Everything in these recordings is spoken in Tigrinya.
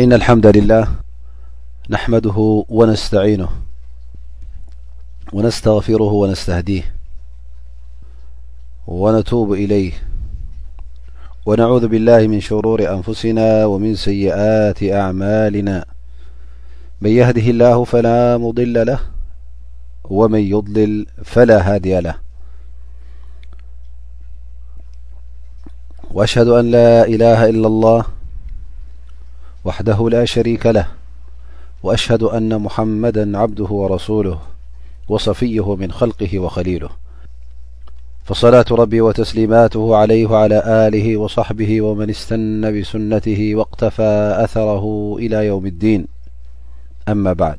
إن الحمد لله نحمده و نستعينه و نستغفره و نستهديه و نتوب إليه و نعوذ بالله من شرور أنفسنا و من سيئات أعمالنا من يهده الله فلا مضل له و من يضلل فلا هادي له و أشهد أن لا إله إلا الله وحده لا شريك له و أشهد أن محمدا عبده ورسوله و صفيه من خلقه و خليله فصلاة ربي و تسليماته عليه وعلى آله وصحبه و من استنى بسنته و اقتفى أثره إلى يوم الدين أما بعد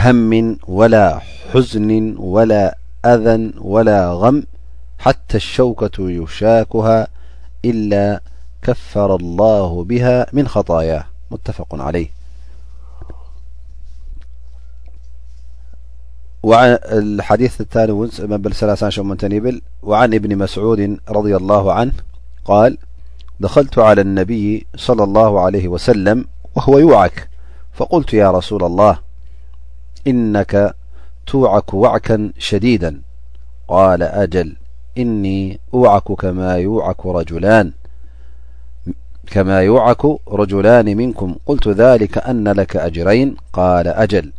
هم ولا حزن ولا أذى ولا غم حتى الشوكة يشاكها إلا كفر الله بها من خطاياه متفق عليه اليثانيمسسمنتنيل وعن ابن مسعود رضي الله عنه قال دخلت على النبي صلى الله عليه وسلم وهو يوعك فقلت يا رسول الله إنك توعك وعكا شديدا قال أجل إني أووعك كما يوعك رجلان منكم قلت ذلك أن لك أجرين قال أجل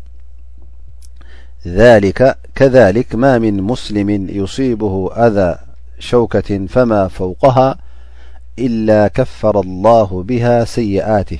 ل كذلك ما من مسلم يصيبه أذا شوكة فما فوقها إلا كفر الله بها سيئاته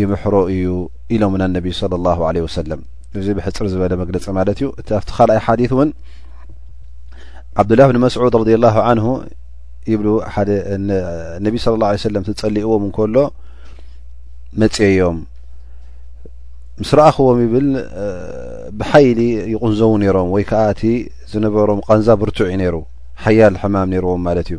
ይምሕሮ እዩ ኢሎም ን ነቢ صለ ላሁ ለ ወሰለም እዚ ብሕፅር ዝበለ መግለፂ ማለት እዩ እቲ ኣብቲ ካልኣይ ሓዲት እውን ዓብዱላህ ብኒ መስዑድ ረድ ላ ዓንሁ ይብሉ ሓደ ነቢ ስለ ላ ሰለም ትፀሊእዎም እንከሎ መፅየዮም ምስ ረኣኽዎም ይብል ብሓይሊ ይቕንዘዉ ነይሮም ወይ ከዓ እቲ ዝነበሮም ቃንዛ ብርቱዕ እዩ ነይሩ ሓያል ሕማም ነይርዎም ማለት እዩ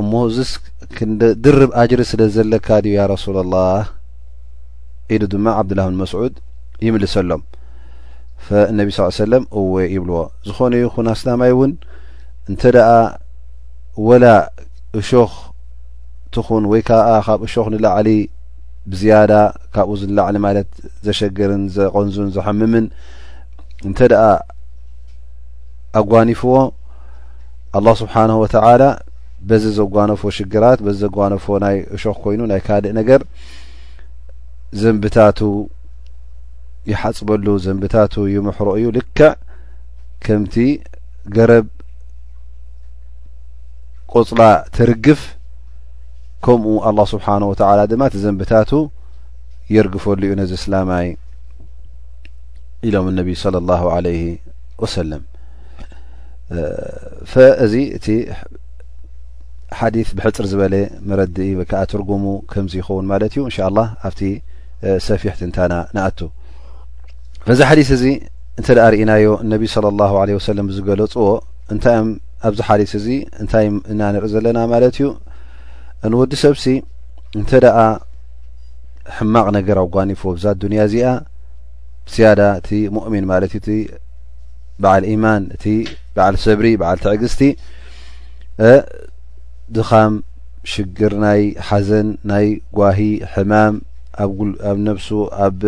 እሞ እዚስ ድርብ ኣጅሪ ስለ ዘለካ ድዩ ያ ረሱላ ላህ ኢሉ ድማ ዓብድላ ብን መስዑድ ይምልሰሎም ፈእነቢ ስ ሰለም እወ ይብልዎ ዝኾነ ይኹን ኣስላማይ እውን እንተ ደኣ ወላ እሾኽ ትኹን ወይ ከዓ ካብ እሾኽ ንላዕሊ ብዝያዳ ካብኡ ዝንላዕሊ ማለት ዘሸግርን ዘቐንዙን ዘሐምምን እንተ ደኣ ኣጓኒፍዎ ኣላህ ስብሓን ወተላ በዚ ዘጓነፎ ሽግራት በዚ ዘጓነፎ ናይ እሾኽ ኮይኑ ናይ ካልእ ነገር ዘንብታቱ ይሓፅበሉ ዘንብታቱ ይምሕሮ እዩ ልክዕ ከምቲ ገረብ ቆፅላ ትርግፍ ከምኡ ኣላ ስብሓን ወተላ ድማ እቲ ዘንብታቱ የርግፈሉ እዩ ነዚ እስላማይ ኢሎም ነቢይ ለ ላሁ ለይ ወሰለም ፈእዚ እቲ ሓዲ ብሕፅር ዝበለ መረድኢ ወይከዓ ትርጉሙ ከምዚ ይኸውን ማለት እዩ እንሻ ላ ኣብቲ ሰፊሕ ትንታና ንኣቱ ፈዚ ሓዲስ እዚ እንተ ደኣ ርኢናዮ እነቢ ስለ ላሁ ለ ወሰለም ዝገለፅዎ እንታይ እዮም ኣብዚ ሓዲስ እዚ እንታይ እና ንርኢ ዘለና ማለት እዩ ንወዲ ሰብሲ እንተ ደኣ ሕማቕ ነገር ኣጓኒፉ ኣብዛ ኣዱንያ እዚኣ ስያዳ እቲ ሙእሚን ማለት እዩ በዓል ኢማን እቲ በዓል ሰብሪ በዓል ትዕግስቲ ድኻም ሽግር ናይ ሓዘን ናይ ጓሂ ሕማም ኣብ ነብሱ ኣብ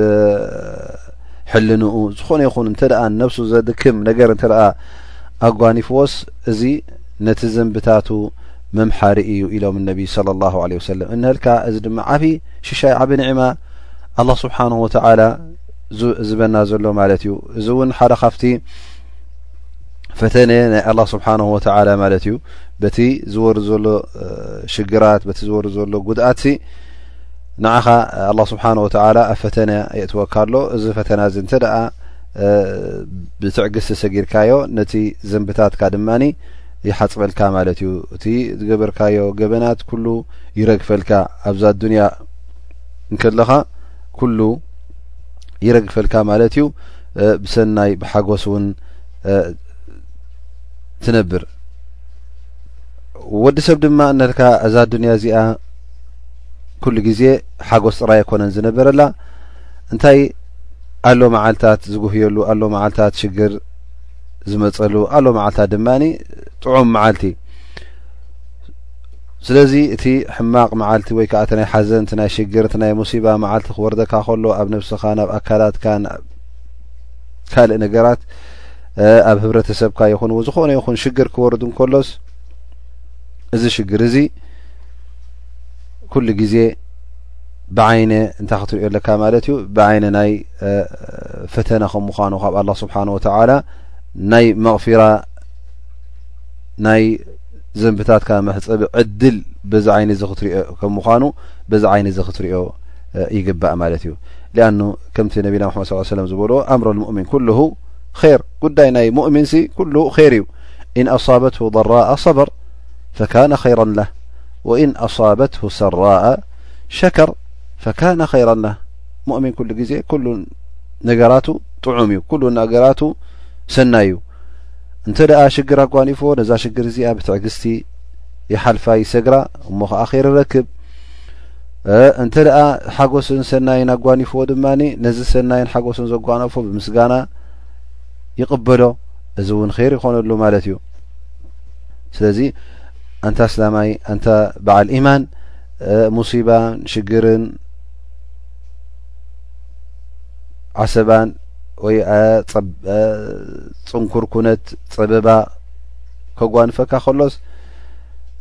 ሕልንኡ ዝኾነ ይኹን እንተ ነብሱ ዘድክም ነገር እንተ ኣጓኒፍዎስ እዚ ነቲ ዘንብታቱ መምሓሪ እዩ ኢሎም ነቢይ ለ ላ ለ ወሰለም እንሀልካ እዚ ድማ ዓብዪ ሽሻይ ዓብ ኒዕማ ኣላ ስብሓን ወተላ ዝበና ዘሎ ማለት እዩ እዚ እውን ሓደ ካብቲ ፈተነ ናይ ኣላ ስብሓን ወተላ ማለት እዩ በቲ ዝወርድ ዘሎ ሽግራት በቲ ዝወርድ ዘሎ ጉድኣት ንዓኻ ኣላ ስብሓን ወተላ ኣብ ፈተነ የእትወካ ኣሎ እዚ ፈተና እዚ እንተ ደኣ ብትዕግስቲ ሰጊርካዮ ነቲ ዘንብታትካ ድማ ይሓፅበልካ ማለት እዩ እቲ ዝገበርካዮ ገበናት ኩሉ ይረግፈልካ ኣብዛ ኣዱንያ እንከለኻ ኩሉ ይረግፈልካ ማለት እዩ ብሰናይ ብሓጎስ እውን ትነብር ወዲ ሰብ ድማ እነልካ እዛ ኣዱንያ እዚኣ ኩሉ ግዜ ሓጎስ ጥራይ ኣይኮነን ዝነበረላ እንታይ ኣሎ መዓልታት ዝጉህየሉ ኣሎ መዓልታት ሽግር ዝመፀሉ ኣሎ መዓልታት ድማ ጥዑም መዓልቲ ስለዚ እቲ ሕማቕ መዓልቲ ወይ ከኣ እቲ ናይ ሓዘን፣ እቲ ናይ ሽግር፣ እቲ ናይ ሙሲባ መዓልቲ ክወርደካ ከሎ ኣብ ነብስኻ፣ ናብ ኣካላትካ፣ ናብ ካልእ ነገራት ኣብ ህብረተሰብካ ይኹን ዝኾነ ይኹን ሽግር ክወርድ እንከሎስ እዚ ሽግር እዚ ኩሉ ግዜ ብዓይነ እንታይ ክትሪኦ ኣለካ ማለት እዩ ብዓይነ ናይ ፈተነ ከም ምዃኑ ካብ ኣላ ስብሓን ወተላ ናይ መቕፊራ ናይ ዝንብታትካ መሕጸቢ ዕድል በዚ ዓይኒ እዚ ክትሪኦ ከም ምዃኑ በዚ ዓይኒ እዚ ክትሪኦ ይግባእ ማለት እዩ ሊኣኑ ከምቲ ነቢና መሓመድ ስ ሰለም ዝበልዎ ኣምሮ ልሙእሚን ኩልሁ ር ጉዳይ ናይ ሙእሚን ሲ ኩሉ ር እዩ እን ኣሳበትሁ ضራኣ ሰበር ፈካነ ኸይራ ላ ወእን ኣሳበትሁ ሰራኣ ሸከር ፈካነ ኸይራ ላ ሙእሚን ኩሉ ግዜ ኩሉ ነገራቱ ጥዑም እዩ ኩሉ ነገራቱ ሰናይ እዩ እንተ ደኣ ሽግር ኣጓኒፍዎ ነዛ ሽግር እዚኣ ብትዕግስቲ ይሓልፋ ይሰግራ እሞ ኸዓ ኸይርረክብ እንተ ደኣ ሓጎስን ሰናይን ኣጓኒፍዎ ድማ ነዚ ሰናይን ሓጎስን ዘጓነፎ ብምስጋና ይቕበሎ እዚ እውን ኸይር ይኾነሉ ማለት እዩ ስለዚ ኣንታ እስላማይ ኣንታ በዓል ኢማን ሙሲባን ሽግርን ዓሰባን ወይ ፅንኩር ኩነት ፀበባ ከጓንፈካ ከሎስ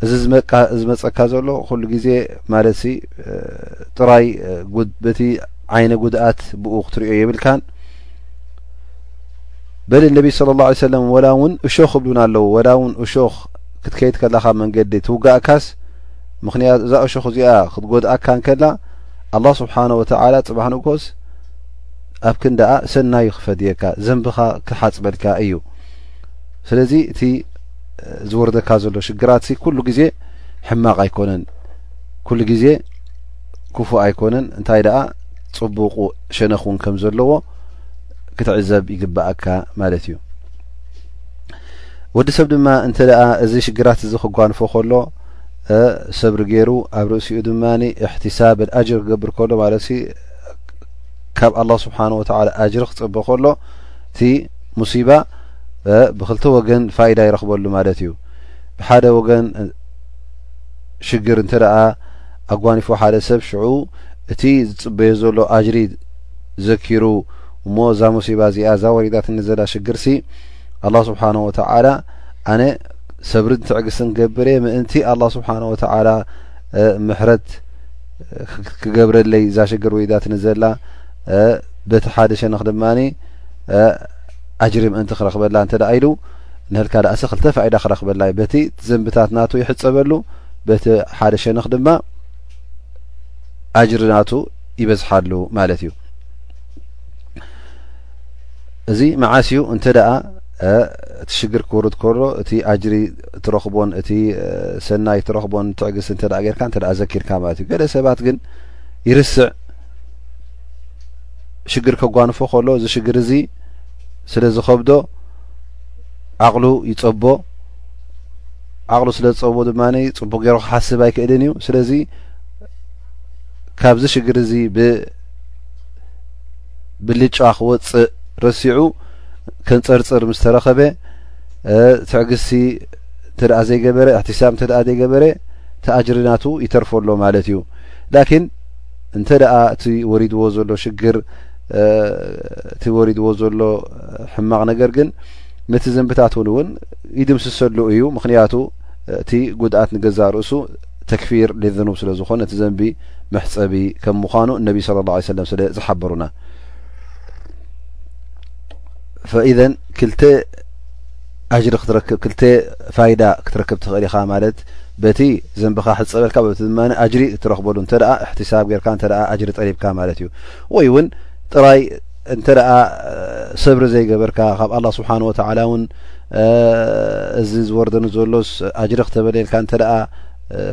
እዚ ዝመፀካ ዘሎ ኩሉ ግዜ ማለት ሲ ጥራይ በቲ ዓይነ ጉድኣት ብኡ ክትሪኦ የብልካን በል ነቢ ስለ ላ ሰለም ወላ እውን እሾኽ እብሉና ኣለዉ ወላ እውን እሾኽ ክትከይድ ከላካ መንገዲ ትውጋእካስ ምክንያቱ እዛ እሾኽ እዚኣ ክትጎድኣካ ንከላ ኣላህ ስብሓን ወተዓላ ፅባሕ ንግሆስ ኣብ ክንዳኣ ሰናዩ ክፈድየካ ዘንብኻ ክሓፅበልካ እዩ ስለዚ እቲ ዝወርደካ ዘሎ ሽግራት ሲ ኩሉ ግዜ ሕማቕ ኣይኮነን ኩሉ ግዜ ክፉእ ኣይኮነን እንታይ ደኣ ፅቡቁ ሸነኽ እውን ከም ዘለዎ ክትዕዘብ ይግባኣካ ማለት እዩ ወዲ ሰብ ድማ እንተ ደኣ እዚ ሽግራት እዚ ክጓንፎ ከሎ ሰብሪ ገይሩ ኣብ ርእሲኡ ድማ እሕትሳብ ኣጅሪ ክገብር ከሎ ማለት ካብ ኣላ ስብሓን ወተላ ኣጅሪ ክፅበ ከሎ እቲ ሙሲባ ብክልተ ወገን ፋይዳ ይረክበሉ ማለት እዩ ብሓደ ወገን ሽግር እንተ ደኣ ኣጓኒፎ ሓደ ሰብ ሽዑ እቲ ዝፅበዮ ዘሎ ኣጅሪ ዘኪሩ እሞ እዛ ሙሲባ እዚኣ እዛ ወሪዳት ንዘላ ሽግርሲ ኣላ ስብሓን ወተላ ኣነ ሰብርን ትዕግስትን ገብር እየ ምእንቲ ኣላ ስብሓን ወተዓላ ምሕረት ክገብረለይ እዛ ሽግር ወይዳትኒ ዘላ በቲ ሓደ ሸነኽ ድማ ኣጅሪ ምእንቲ ክረክበላ እንተ ኢሉ ንህልካ ዳእሲ ክልተ ፋይዳ ክረክበላ እዩ በቲ ዘንብታት ናቱ ይሕፀበሉ በቲ ሓደ ሸነኽ ድማ ኣጅሪ ናቱ ይበዝሓሉ ማለት እዩ እዚ መዓስ እዩ እንተ እቲ ሽግር ክወርድ ከሎ እቲ ኣጅሪ ትረኽቦን እቲ ሰናይ ትረኽቦን ትዕግስቲ እንተ ጌርካ እንተ ዘኪርካ ማለት እዩ ገለ ሰባት ግን ይርስዕ ሽግር ከጓንፎ ከሎ እዚ ሽግር እዚ ስለ ዝኸብዶ ዓቕሉ ይፀቦ ዓቕሉ ስለ ዝፀቦ ድማ ፅቡቅ ገይሮ ክሓስብ ኣይክእልን እዩ ስለዚ ካብዚ ሽግር እዚ ብ ብልጫ ክወፅእ ረሲዑ ከንፀርፅር ምስ ተረኸበ ትዕግስቲ እንተደኣ ዘይገበረ እሕትሳብ እንተደኣ ዘይገበረ እቲ ኣጅሪ ናቱ ይተርፎ ኣሎ ማለት እዩ ላኪን እንተ ደኣ እቲ ወሪድዎ ዘሎ ሽግር እቲ ወሪድዎ ዘሎ ሕማቕ ነገር ግን ነቲ ዘንብታት እውን እውን ይድምስሰሉ እዩ ምክንያቱ እቲ ጉድኣት ንገዛእ ርእሱ ተክፊር ሊዙኑብ ስለ ዝኾነ እቲ ዘንቢ መሕፀቢ ከም ምዃኑ እነቢ ስለ ላ ሰለም ስለ ዝሓበሩና ፈኢዘን ክልተ ኣጅሪ ክትረክብ ክልተ ፋይዳ ክትረክብ ትኽእል ኢኻ ማለት በቲ ዘንብኻ ሕፀበልካ በቲ ድማ ኣጅሪ እትረኽበሉ እንተ እሕትሳብ ጌርካ እተ ኣጅሪ ጠሊብካ ማለት እዩ ወይ እውን ጥራይ እንተደኣ ሰብሪ ዘይገበርካ ካብ ኣላ ስብሓን ወተዓላ እውን እዚ ዝወርደኒ ዘሎስ ኣጅሪ ክተበለየልካ እንተ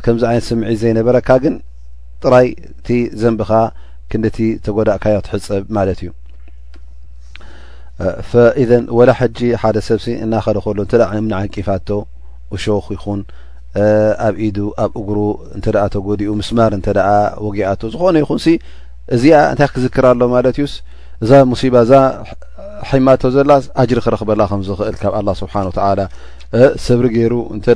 ከምዚ ዓይነት ስምዒት ዘይነበረካ ግን ጥራይ እቲ ዘንብኻ ክንዲቲ ተጎዳእካዮ ትሕፀብ ማለት እዩ ፈኢዘን ወላ ሕጂ ሓደ ሰብሲ እናኸደ ከሎ እንተ እምኒ ዓንቂፋቶ እሾኽ ይኹን ኣብ ኢዱ ኣብ እግሩ እንተ ተጎዲኡ ምስማር እንተ ወጊኣቶ ዝኾነ ይኹን እዚኣ እንታይ ክዝክር ኣሎ ማለት እዩስ እዛ ሙሲባ እዛ ሒማቶ ዘላ ኣጅሪ ክረክበላ ከም ዝኽእል ካብ ኣላ ስብሓን ወተላ ሰብሪ ገይሩ እንተ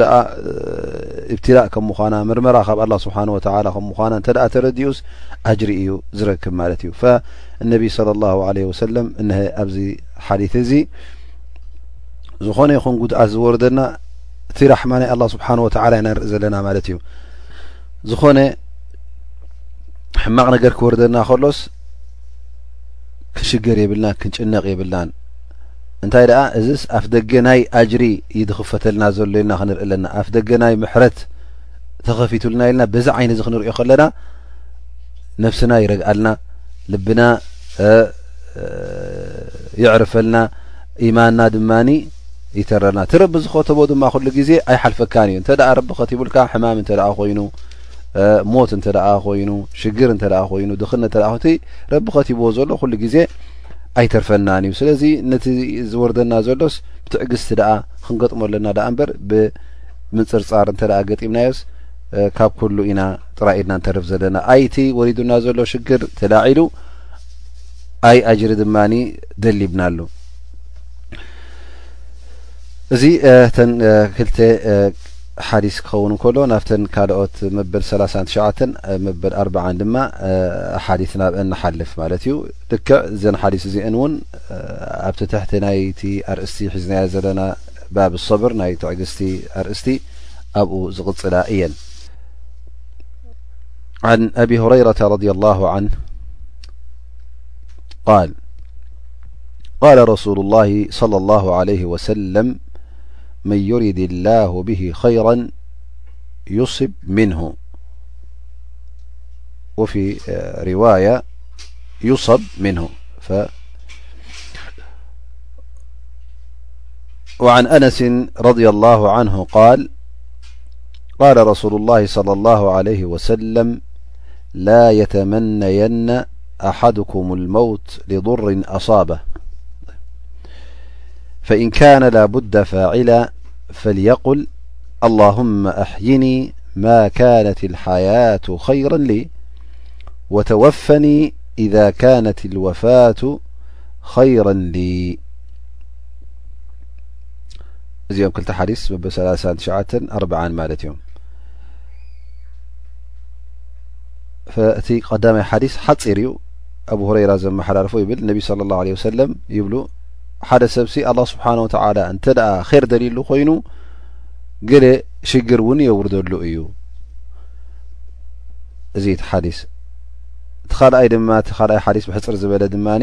ኢብትላእ ከም ምኳና ምርመራ ካብ ኣላ ስብሓን ወተላ ከም ምኳና እንተ ተረዲኡስ ኣጅሪ እዩ ዝረክብ ማለት እዩ ፈእነቢ ስለ ላሁ ለ ወሰለም እነሀ ኣብዚ ሓዲት እዚ ዝኾነ ይኹን ጉድኣት ዝወርደና እቲ ራሕማ ናይ ኣላ ስብሓን ወተላ ኢና ንርኢ ዘለና ማለት እዩ ዝኾነ ሕማቕ ነገር ክወርደና ከሎስ ክንሽገር የብልናን ክንጭነቕ የብልናን እንታይ ደኣ እዚስ ኣፍ ደገ ናይ ኣጅሪ እዩ ዝኽፈተልና ዘሎ ኢልና ክንርኢ ኣለና ኣፍ ደገ ናይ ምሕረት ተኸፊቱልና ኢልና በዚ ዓይነ እዚ ክንሪኦ ከለና ነፍስና ይረግኣልና ልብና የዕርፈልና ኢማንና ድማ ይተረረና። እቲ ረቢ ዝኸተቦ ድማ ኩሉ ግዜ ኣይሓልፈካን እዩ። እንተ ረቢ ከቲቡልካ ሕማም እንተ ኮይኑ ሞት እንተ ኮይኑ ሽግር እንተ ኮይኑ ድኽነት እንተ እቲ ረቢ ከቲብዎ ዘሎ ኩሉ ግዜ ኣይተርፈናን እዩ። ስለዚ ነቲ ዝወርደና ዘሎስ ብትዕግስቲ ደኣ ክንገጥሞ ኣለና ደኣ እምበር ብምንፅርፃር እንተ ገጢምናዮስ ካብ ኩሉ ኢና ጥራይ ኢድና ንተርፍ ዘለና። ኣይቲ ወሪዱና ዘሎ ሽግር ተላዒሉ ኣይ ኣጅሪ ድማ ደሊብናሉ እዚ ተን ክልተ ሓዲስ ክኸውን ከሎ ናብተን ካልኦት መበል ሰላሳ ትሸዓተ መበል ኣርባዓን ድማ ሓዲስ ናብአን ንሓልፍ ማለት እዩ ልክዕ እዘን ሓዲስ እዚአን እውን ኣብቲ ትሕቲ ናይቲ ኣርእስቲ ሒዝናዮ ዘለና ባብ ሰብር ናይ ትዕግስቲ ኣርእስቲ ኣብኡ ዝቕፅላ እየን ን ኣብ ሁረይረ ረድ ኣላሁ ን قال قال رسول الله صلى الله عليه و سلم من يرد الله به خيرا يصب منه وفي رواية يصب منهو عن أنس رضي الله عنه-قال قال رسول الله صلى الله عليه وسلم لا يتمنين أكم الموت لضر أصابة فإن كان لا بد فاعلا فليقل اللهم أحيني ما كانت الحياة خيرا لي و توفني إذا كانت الوفاة خيرا لي እዚኦም ክልተ ሓዲስ በበ ሰላሳን ትሽዓተን ኣርብዓን ማለት እዮም እቲ ቀዳማይ ሓዲስ ሓፂር እዩ ኣብ ሁረይራ ዘመሓላልፎ ይብል ነቢ ስለ ላሁ ለ ወሰለም ይብሉ ሓደ ሰብሲ ኣላ ስብሓን ወተዓላ እንተ ደኣ ኼር ደልይሉ ኮይኑ ገለ ሽግር እውን የውርደሉ እዩ እዚ እቲ ሓዲስ እቲ ካልኣይ ድማ እቲ ካልኣይ ሓዲስ ብሕፅር ዝበለ ድማኒ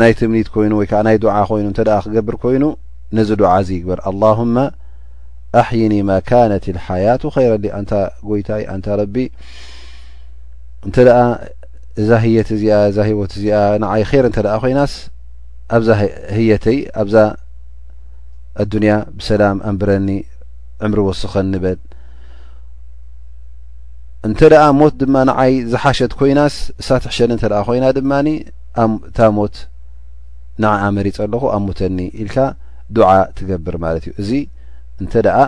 ናይ ትምኒት ኮይኑ ወይ ከዓ ናይ ዱዓ ኮይኑ እንተ ክገብር ኮይኑ ነዚ ዱዓ እዚ ይግበር ኣላሁመ ኣሕይኒ ማካነት ልሓያቱ ኸይረ ኣንታ ጎይታይ ኣንታ ረቢ እንተ እዛ ህየት እዚኣ እዛ ህይወት እዚኣ ንዓይ ኸይር እንተ ኮይናስ ኣብዛ ህየተይ ኣብዛ ኣዱንያ ብሰላም ኣንብረኒ ዕምሪ ወስኸ ንበል እንተ ደኣ ሞት ድማ ንዓይ ዝሓሸት ኮይናስ እሳ ትሕሸኒ እንተ ደኣ ኮይና ድማ እታ ሞት ንዓኣ መሪጸ ኣለኹ ኣሙተኒ ኢልካ ዱዓ ትገብር ማለት እዩ እዚ እንተ ደኣ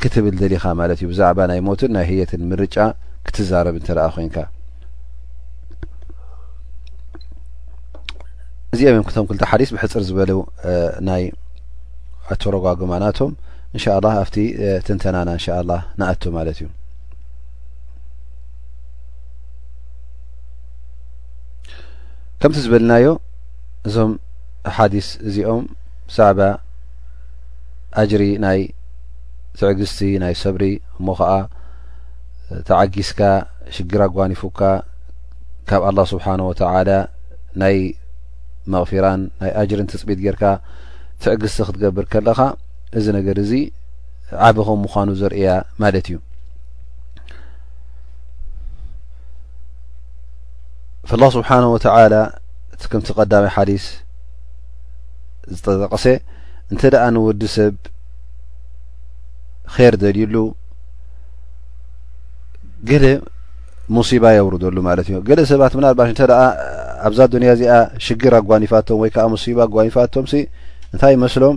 ክትብል ደሊኻ ማለት እዩ ብዛዕባ ናይ ሞትን ናይ ህየትን ምርጫ ክትዛረብ እንተ ደኣ ኮይንካ እዚኦም እዮም ክቶም ክልተ ሓዲስ ብሕፅር ዝበሉ ናይ ኣተረጓጉማ ናቶም እንሻኣላህ ኣብቲ ትንተናና እንሻኣላህ ንኣቱ ማለት እዩ ከምቲ ዝበልናዮ እዞም ሓዲስ እዚኦም ብዛዕባ ኣጅሪ ናይ ትዕግስቲ ናይ ሰብሪ እሞ ከዓ ተዓጊስካ ሽግር ኣጓኒፉካ ካብ ኣላ ስብሓን ወተላ ናይ መቕፊራን ናይ ኣጅርን ትፅቢት ጌርካ ትዕግስቲ ክትገብር ከለኻ እዚ ነገር እዚ ዓቢ ከም ምዃኑ ዘርእያ ማለት እዩ ፍላ ስብሓን ወተላ እቲ ከምቲ ቀዳማይ ሓዲስ ዝተጠቀሰ እንተ ደኣ ንወዲ ሰብ ኼር ደልዩሉ ገለ ሙሲባ የውርደሉ ማለት እዩ ገለ ሰባት ምናልባሽ እንተ ኣብዛ ዱንያ እዚኣ ሽግር ኣጓኒፋቶም ወይ ከዓ ሙሲባ ኣጓኒፋቶምሲ እንታይ ይመስሎም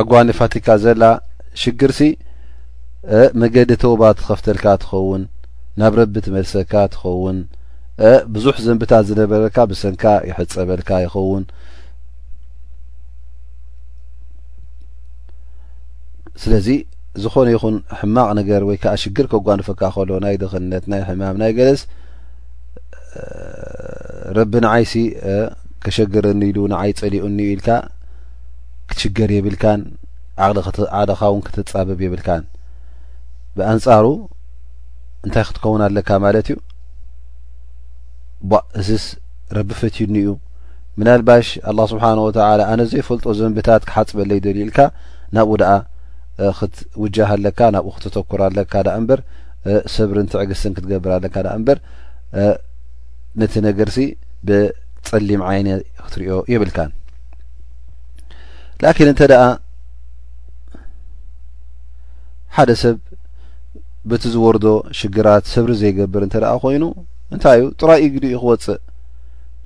ኣጓኒፋትካ ዘላ ሽግርሲ መገዲ ተውባ ትኸፍተልካ ትኸውን ናብ ረቢ ትመልሰካ ትኸውን ብዙሕ ዘንብታት ዝነበረካ ብሰንካ ይሕፀበልካ ይኸውን ስለዚ ዝኾነ ይኹን ሕማቕ ነገር ወይ ከዓ ሽግር ከጓንፈካ ከሎ ናይ ድኽነት ናይ ሕማም ናይ ገለስ ረቢ ንዓይሲ ከሸግረኒ ኢሉ ንዓይ ጸሊኡኒ ኢልካ ክትሽገር የብልካን ዓቕዓቕልኻ እውን ክተጻብብ የብልካን ብኣንጻሩ እንታይ ክትከውን ኣለካ ማለት እዩ እዚስ ረቢ ፈትዩኒ እዩ ምናልባሽ ኣላ ስብሓን ወተላ ኣነ ዘይፈልጦ ዘንብታት ክሓፅበለይ ደልዩ ኢልካ ናብኡ ደኣ ክትውጃህ ኣለካ ናብኡ ክተተኩር ኣለካ ዳኣ እምበር ሰብርን ትዕግስትን ክትገብር ኣለካ ዳኣ እምበር ነቲ ነገርሲ ብጸሊም ዓይነ ክትሪኦ የብልካን ላኪን እንተ ደኣ ሓደ ሰብ በቲ ዝወርዶ ሽግራት ሰብሪ ዘይገብር እንተ ደኣ ኮይኑ እንታይ እዩ ጥራይ ኢግዲ እዩ ክወፅእ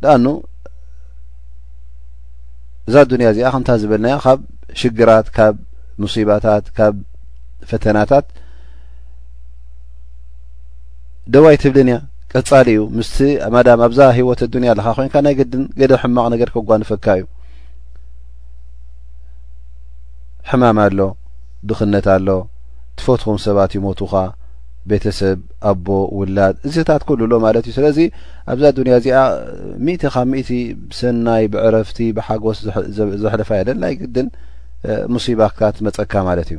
ደኣኑ እዛ ኣዱንያ እዚኣ ከምታ ዝበልናዮ ካብ ሽግራት ካብ ሙሲባታት ካብ ፈተናታት ደው ኣይትብልን እያ ቀጻሊ እዩ ምስቲ ማዳም ኣብዛ ሂወት ኣዱንያ ኣለካ ኮንካ ናይ ግድን ገለ ሕማቕ ነገር ከጓንፈካ እዩ ሕማም ኣሎ ድኽነት ኣሎ ትፈትኹም ሰባት ይሞቱኻ ቤተሰብ ኣቦ ውላድ እዚታት ኩሉ ኣሎ ማለት እዩ ስለዚ ኣብዛ ኣዱንያ እዚኣ ሚእቲ ካብ ሚእቲ ብሰናይ ብዕረፍቲ ብሓጎስ ዘሕልፋ የለን ናይ ግድን ሙሲባካ ትመፀካ ማለት እዩ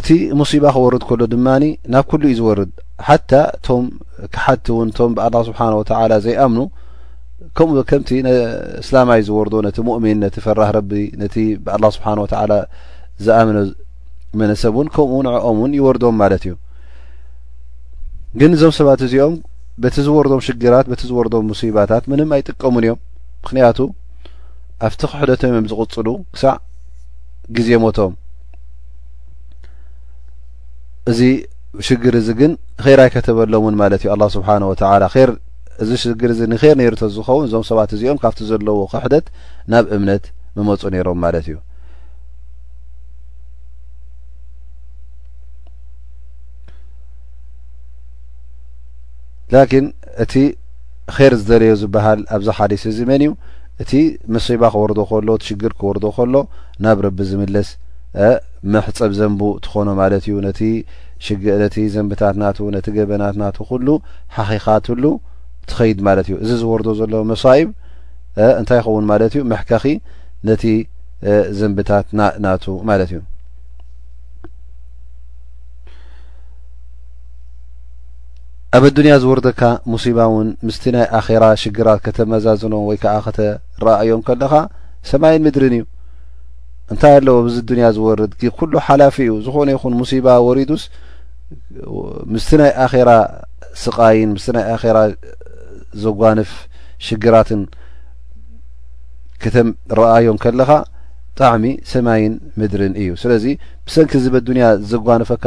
እቲ ሙሲባ ክወርድ ከሎ ድማ ናብ ኩሉ እዩ ዝወርድ ሓታ እቶም ክሓድቲ እውን እቶም ብኣላ ስብሓን ወተላ ዘይኣምኑ ከምኡ ከምቲ እስላማይ ዝወርዶ ነቲ ሙእሚን ነቲ ፈራህ ረቢ ነቲ ብኣላ ስብሓን ወተላ ዝኣምነ መነሰብ እውን ከምኡ ንዕኦም እውን ይወርዶም ማለት እዩ ግን እዞም ሰባት እዚኦም በቲ ዝወርዶም ሽግራት በቲ ዝወርዶም ሙሲባታት ምንም ኣይጥቀሙን እዮም ምክንያቱ ኣብቲ ክሕደቶም እዮም ዝቕፅሉ ክሳዕ ግዜ ሞቶም እዚ ሽግር እዚ ግን ር ኣይከተበሎምን ማለት እዩ ኣላ ስብሓን ወተላ ር እዚ ሽግር እዚ ንር ነይሩ ተዝኸውን እዞም ሰባት እዚኦም ካብቲ ዘለዎ ክሕደት ናብ እምነት ምመፁ ነይሮም ማለት እዩ ላኪን እቲ ኼር ዝደለዮ ዝበሃል ኣብዚ ሓዲስ እዚ መን እዩ? እቲ ምሲባ ክወርዶ ከሎ፣ እቲ ሽግር ክወርዶ ከሎ ናብ ረቢ ዝምለስ፣ እ፣ መሕጸብ ዘንቡ ትኾኖ ማለት እዩ፣ ነቲ ሽግ፣ ነቲ ዘንብታት ናቱ፣ ነቲ ገበናት ናቱ ኩሉ ሓኺኻትሉ ትኸይድ ማለት እዩ። እዚ ዝወርዶ ዘሎ መሳኢብ፣ እ፣ እንታይ ይኸውን ማለት እዩ? መሕከኺ ነቲ፣ እ፣ ዘንብታት ና፣ ናቱ ማለት እዩ። ኣብ ኣዱንያ ዝወርደካ ሙሲባ ውን ምስቲ ናይ ኣኼራ ሽግራት ከተመዛዝኖ ወይ ከኣ ከተረኣእዮ እንከለኻ ሰማይን ምድርን እዩ እንታይ ኣለዎ ብዚ ኣዱንያ ዝወርድ ግ ኩሉ ሓላፊ እዩ ዝኾነ ይኹን ሙሲባ ወሪዱስ ምስቲ ናይ ኣኼራ ስቃይን ምስቲ ናይ ኣኼራ ዘጓንፍ ሽግራትን ከተረኣዮ እንከለኻ ብጣዕሚ ሰማይን ምድርን እዩ ስለዚ ብሰንኪ እዚ በዱንያ ዘጓንፈካ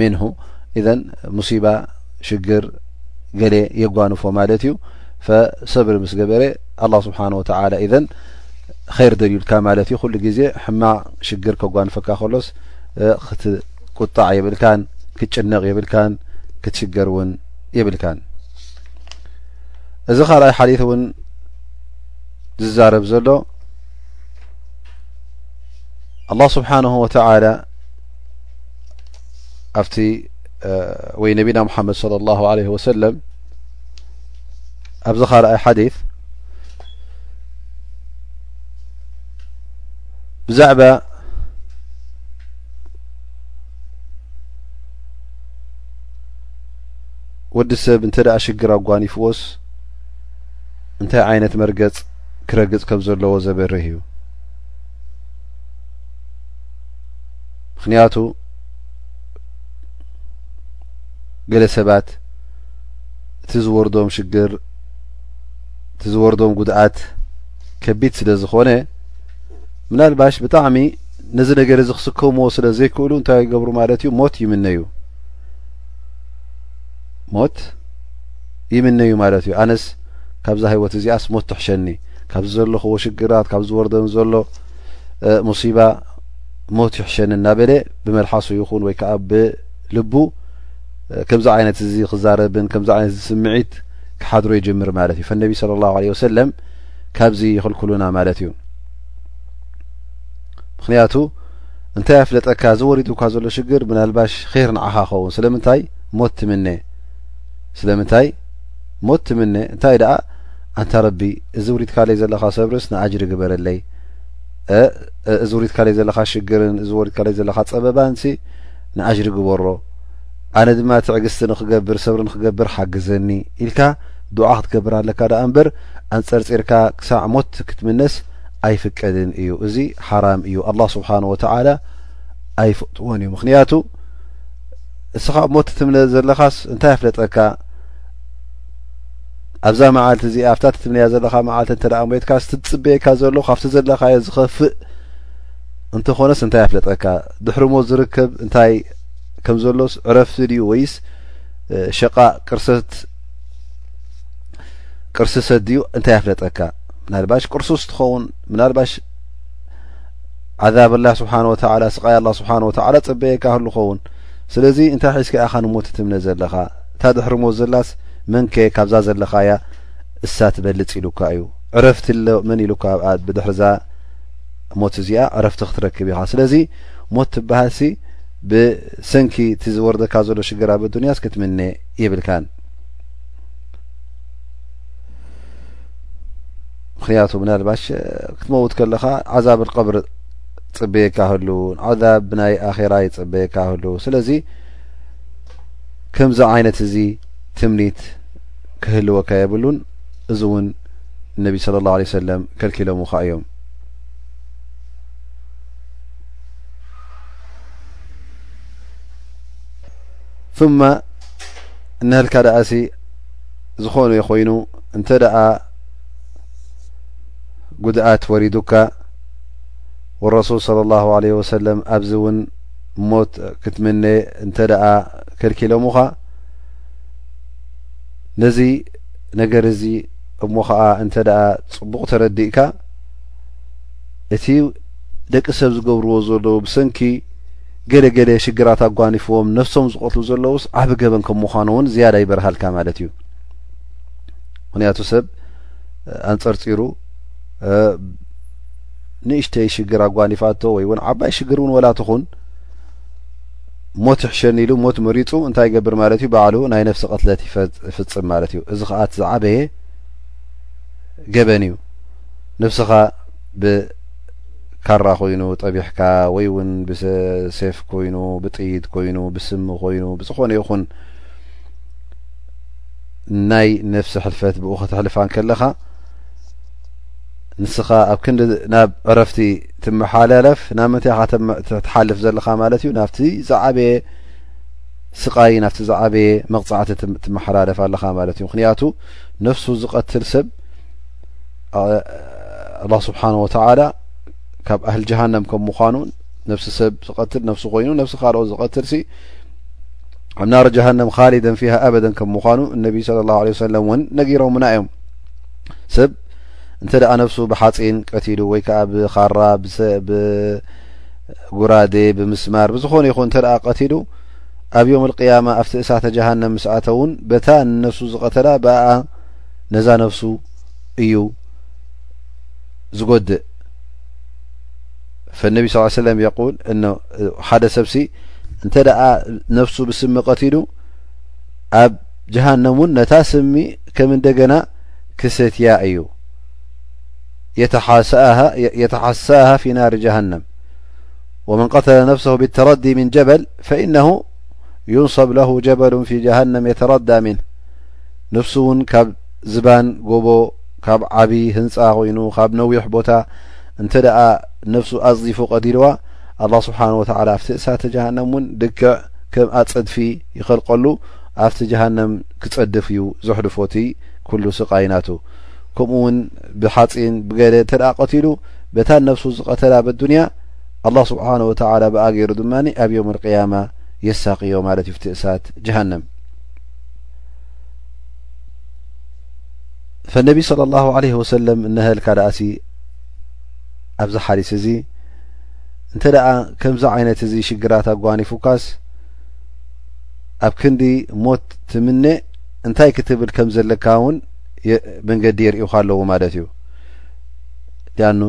ሚንሁ ኢዘን ሙሲባ ሽግር ገሌ የጓንፎ ማለት እዩ ፈሰብሪ ምስ ገበረ ኣላ ስብሓን ወተላ ኢዘን ኸይር ደልዩልካ ማለት እዩ ኩሉ ግዜ ሕማቅ ሽግር ከጓንፈካ ከሎስ ክትቁጣዕ የብልካን ክትጭነቅ የብልካን ክትሽገር እውን የብልካን እዚ ካልኣይ ሓሊት እውን ዝዛረብ ዘሎ ኣላ ስብሓንሁ ወተላ ኣብቲ ወይ ነቢና ሙሓመድ صለ ላه ለ ወሰለም ኣብዚ ካልኣይ ሓዲ ብዛዕባ ወዲ ሰብ እንተ ደኣ ሽግር ኣጓኒፍዎስ እንታይ ዓይነት መርገፅ ክረግፅ ከም ዘለዎ ዘበርህ እዩ ምክንያቱ ገለ ሰባት እቲ ዝወርዶም ሽግር እቲ ዝወርዶም ጉድኣት ከቢድ ስለ ዝኾነ ምናልባሽ ብጣዕሚ ነዚ ነገር እዚ ክስከምዎ ስለ ዘይክእሉ እንታይ ይገብሩ ማለት እዩ ሞት ይምነዩ ሞት ይምነዩ ማለት እዩ ኣነስ ካብዛ ህይወት እዚኣስ ሞት ትሕሸኒ ካብዚ ዘለኹዎ ሽግራት ካብ ዝወርደን ዘሎ ሙሲባ ሞት ይሕሸኒ እናበለ ብመልሓሱ ይኹን ወይ ከዓ ብልቡ ከምዚ ዓይነት እዚ ክዛረብን ከምዚ ዓይነት እዚ ስምዒት ክሓድሮ ይጀምር ማለት እዩ ፈነቢ ስለ ላሁ ለ ወሰለም ካብዚ ይኽልክሉና ማለት እዩ ምክንያቱ እንታይ ኣፍለጠካ እዚ ወሪዱካ ዘሎ ሽግር ምናልባሽ ኼር ንዓኻ ኸውን ስለምንታይ ሞት ትምነ ስለምንታይ ሞት ትምነ እንታይ ደኣ ኣንታ ረቢ እዚ ውሪድካለይ ዘለኻ ሰብርስ ንኣጅሪ ግበረለይ እዚ ውሪድካለይ ዘለኻ ሽግርን እዚ ወሪድካለይ ዘለኻ ጸበባንሲ ንኣጅሪ ግበሮ ኣነ ድማ ትዕግስቲ ንክገብር ሰብሪ ንክገብር ሓግዘኒ ኢልካ ዱዓ ክትገብር ኣለካ ደኣ እምበር ኣንጸርጺርካ ክሳዕ ሞት ክትምነስ ኣይፍቀድን እዩ እዚ ሓራም እዩ ኣላ ስብሓን ወተዓላ ኣይፍእትዎን እዩ ምክንያቱ እስኻ እብ ሞት ትትምነ ዘለኻስ እንታይ ኣፍለጠካ ኣብዛ መዓልቲ እዚኣ ኣብታ ትትምነያ ዘለኻ መዓልቲ እንተ ሞትካስ ትጽበየካ ዘሎ ካብቲ ዘለኻዮ ዝኸፍእ እንተኾነስ እንታይ ኣፍለጠካ ድሕሪ ሞት ዝርከብ እንታይ ከም ዘሎስ ዕረፍቲ ድዩ ወይስ ሸቃ ቅርሰት ቅርሲ ሰ ድዩ እንታይ ኣፍለጠካ ምናልባሽ ቅርሱስ ትኸውን ምናልባሽ ዓዛብ ላ ስብሓን ወተላ ስቃይ ኣላ ስብሓን ወተላ ጽበየካ ህሉ ኸውን ስለዚ እንታይ ሒዝካ ኢኻ ንሞት ትትምነ ዘለኻ እታ ድሕሪ ሞት ዘላስ መንከ ካብዛ ዘለኻያ እሳ ትበልጽ ኢሉካ እዩ ዕረፍቲ ኣሎ መን ኢሉካ ኣብኣ ብድሕርዛ ሞት እዚኣ ዕረፍቲ ክትረክብ ኢኻ ስለዚ ሞት ትበሃልሲ ብሰንኪ እቲ ዝወርደካ ዘሎ ሽግር ኣብ ኣዱንያስ ክትምነ የብልካን ምክንያቱ ምናልባሽ ክትመውት ከለኻ ዓዛብ ቀብሪ ጽበየካ ህሉ ዓዛብ ናይ ኣኼራ ይጽበየካ ህሉ ስለዚ ከምዚ ዓይነት እዚ ትምኒት ክህልወካ የብሉን እዚ እውን እነቢ ስለ ላሁ ለ ሰለም ከልኪሎምካ እዮም ثመ እነህልካ ደኣሲ ዝኾኑ ይኮይኑ እንተ ደኣ ጉድኣት ወሪዱካ ወረሱል ሰለላሁ ዓለይሂ ወሰለም ኣብዚ እውን ሞት ክትምነ እንተደኣ ከልኪሎምኻ ነዚ ነገር እዚ እሞ ኸዓ እንተደኣ ፅቡቕ ተረዲእካ እቲ ደቂ ሰብ ዝገብርዎ ዘለዉ ብሰንኪ ገለ ገለ ሽግራት ኣጓኒፍዎም ነፍሶም ዝቐትሉ ዘለዉስ ዓቢ ገበን ከም ምዃኑ እውን ዝያዳ ይበርሃልካ ማለት እዩ ምክንያቱ ሰብ ኣንፀርፂሩ ንእሽተይ ሽግር ኣጓኒፋቶ ወይ እውን ዓባይ ሽግር እውን ወላ ትኹን ሞት ይሕሸኒ ኢሉ ሞት መሪፁ እንታይ ይገብር ማለት እዩ ባዕሉ ናይ ነፍሲ ቅትለት ይፍፅም ማለት እዩ እዚ ከዓ እቲ ዝዓበየ ገበን እዩ ነብስኻ ብካራ ኮይኑ ጠቢሕካ ወይ እውን ብሴፍ ኮይኑ ብጥይት ኮይኑ ብስሚ ኮይኑ ብዝኾነ ይኹን ናይ ነፍሲ ሕልፈት ብኡ ከተሕልፋ ከለኻ ንስኻ ኣብ ክንዲ ናብ ዕረፍቲ ትመሓላለፍ ናብ ምንታይ ኢኻ ትሓልፍ ዘለኻ ማለት እዩ ናብቲ ዝዓበየ ስቃይ ናብቲ ዝዓበየ መቕፃዕቲ ትመሓላለፍ ኣለኻ ማለት እዩ ምክንያቱ ነፍሱ ዝቀትል ሰብ ኣላ ስብሓን ወተላ ካብ ኣህል ጀሃንም ከም ምኳኑ ነፍሲ ሰብ ዝቀትል ነፍሲ ኮይኑ ነፍሲ ካልኦ ዝቀትል ሲ ኣብ ናር ጀሃንም ካሊደን ፊሃ ኣበደን ከም ምኳኑ እነቢ ስለ ላሁ ለ ሰለም እውን ነጊሮምና እዮም ሰብ እንተ ነብሱ ብሓፂን ቀቲሉ ወይ ከዓ ብኻራ ብጉራዴ ብምስማር ብዝኾነ ይኹን እተ ቀቲሉ ኣብ ዮም ልቅያማ ኣብቲ እሳተ ጀሃንም ምስ ኣተ ውን በታ ንነፍሱ ዝቐተላ ብኣ ነዛ ነፍሱ እዩ ዝጎድእ ፈነቢ ስ ሰለም የቁል ሓደ ሰብሲ እንተ ነፍሱ ብስሚ ቀትሉ ጀሃነም ውን ነታ ስሚ ከም እንደገና ክሰትያ እዩ የተሓሳኣሃ ፊ ናሪ ጀሃነም ወመን ቀተለ ነፍሰሁ ብተረዲ ምን ጀበል ፈኢነሁ ዩንሰብ ለሁ ጀበሉ ፊ ጀሃነም የተረዳ ምን ንፍሱ ውን ካብ ዝባን ጎቦ ካብ ዓብዪ ህንፃ ኮይኑ ካብ ነዊሕ ቦታ እንተ ደኣ ነፍሱ ኣፅዲፉ ቀዲልዋ ኣላ ስብሓን ወተዓላ ኣብቲ እሳተ ጀሃነም ውን ልክዕ ከም ኣፅድፊ ይኸልቀሉ ኣብቲ ጀሃነም ክጸድፍ እዩ ዘሕልፎ እቲ ኩሉ ስቃይ ናቱ ከምኡ ውን ብሓጺን ብገለ እንተ ቀቲሉ በታ ነብሱ ዝቀተላ በዱንያ ኣላህ ስብሓን ወተዓላ ብኣ ገይሩ ድማ ኣብ ዮም ኣልቅያማ የሳቅዮ ማለት እዩ ፍቲ እሳት ጀሃንም ፈነቢ صለ ላሁ ለህ ወሰለም እነሀልካ ደኣሲ ኣብዚ ሓዲስ እዚ እንተ ደኣ ከምዚ ዓይነት እዚ ሽግራት ኣጓኒፉካስ ኣብ ክንዲ ሞት ትምነ እንታይ ክትብል ከም ዘለካ ውን መንገዲ የርእዩካ ኣለዉ ማለት እዩ ሊኣኑ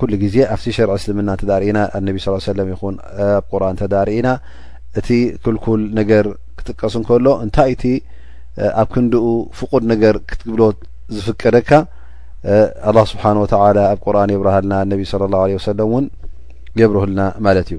ኩሉ ግዜ ኣብቲ ሸርዒ እስልምና እንተ ርእና ኣብ ነቢ ስ ሰለም ይኹን ኣብ ቁርን እንተ ርእና እቲ ክልኩል ነገር ክጥቀስ እንከሎ እንታይ እቲ ኣብ ክንድኡ ፍቁድ ነገር ክትግብሎ ዝፍቀደካ ኣላ ስብሓን ወተላ ኣብ ቁርን የብርሃልና ነቢ ስለ ላሁ ለ ወሰለም እውን የብርህልና ማለት እዩ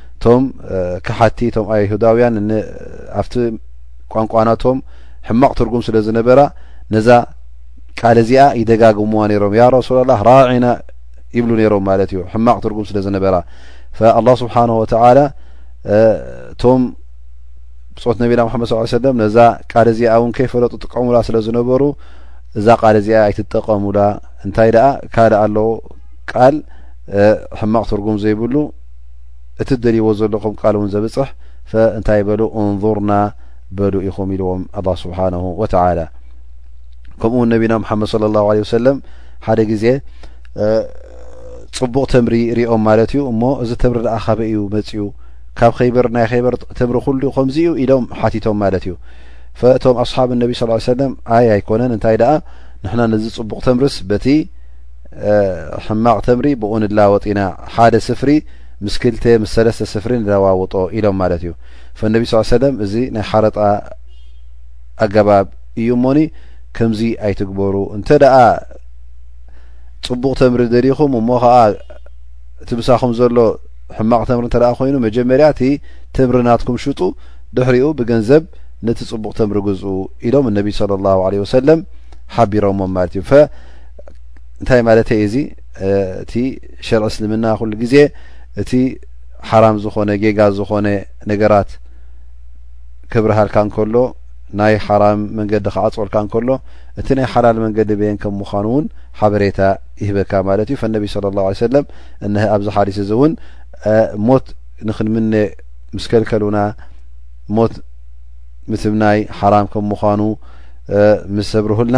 እቶም ከሓድቲ እቶም ኣይሁዳውያን ን ኣብቲ ቋንቋናቶም ሕማቕ ትርጉም ስለ ዝነበራ ነዛ ቃል እዚኣ ይደጋግምዋ ነይሮም ያ ረሱላ ላህ ራዒና ይብሉ ነይሮም ማለት እዩ ሕማቕ ትርጉም ስለ ዝነበራ ኣላ ስብሓን ወተዓላ እቶም ብፆት ነቢና መሓመድ ስ ሰለም ነዛ ቃል እዚኣ እውን ከይፈለጡ ጥቀሙላ ስለ ዝነበሩ እዛ ቃል እዚኣ ኣይትጠቐሙላ እንታይ ደኣ ካልእ ኣለዉ ቃል ሕማቕ ትርጉም ዘይብሉ እቲ ትደልይዎ ዘለኹም ቃል እውን ዘብጽሕ ፈ እንታይ በሉ እንዙርና በሉ ኢኹም ኢልዎም ኣላ ስብሓንሁ ወተዓላ ከምኡ ውን ነቢና ሙሓመድ ስለ ላሁ ለ ወሰለም ሓደ ግዜ ፅቡቕ ተምሪ ሪኦም ማለት እዩ እሞ እዚ ተምሪ ደኣ ካበይ እዩ መፅኡ ካብ ከይበር ናይ ከይበር ተምሪ ኩሉ ከምዚ እዩ ኢሎም ሓቲቶም ማለት እዩ ፈእቶም ኣስሓብ ነቢ ስ ሰለም ኣይ ኣይኮነን እንታይ ደኣ ንሕና ነዚ ፅቡቕ ተምርስ በቲ ሕማቕ ተምሪ ብኡ ንላወጥ ኢና ሓደ ስፍሪ ምስ ክልተ ምስ ሰለስተ ስፍሪ ንለዋውጦ ኢሎም ማለት እዩ ፈነቢ ስ ሰለም እዚ ናይ ሓረጣ ኣገባብ እዩ እሞኒ ከምዚ ኣይትግበሩ እንተ ደኣ ፅቡቕ ተምሪ ደሊኹም እሞ ከዓ እቲ ምሳኹም ዘሎ ሕማቕ ተምሪ እንተ ኮይኑ መጀመርያ እቲ ተምሪ ናትኩም ሽጡ ድሕሪኡ ብገንዘብ ነቲ ፅቡቕ ተምሪ ግዝኡ ኢሎም እነቢ ለ ላ ለ ወሰለም ሓቢሮሞም ማለት እዩ እንታይ ማለተይ እዚ እቲ ሸርዒ እስልምና ኩሉ ግዜ እቲ ሓራም ዝኾነ ጌጋ ዝኾነ ነገራት ክብርሃልካ እንከሎ ናይ ሓራም መንገዲ ክዓፅወልካ እንከሎ እቲ ናይ ሓላል መንገዲ በየን ከም ምዃኑ እውን ሓበሬታ ይህበካ ማለት እዩ ፈነቢ ስለ ላሁ ለ ሰለም እነሀ ኣብዚ ሓዲስ እዚ እውን ሞት ንክንምነ ምስ ከልከሉና ሞት ምትምናይ ሓራም ከም ምዃኑ ምስ ዘብርሁልና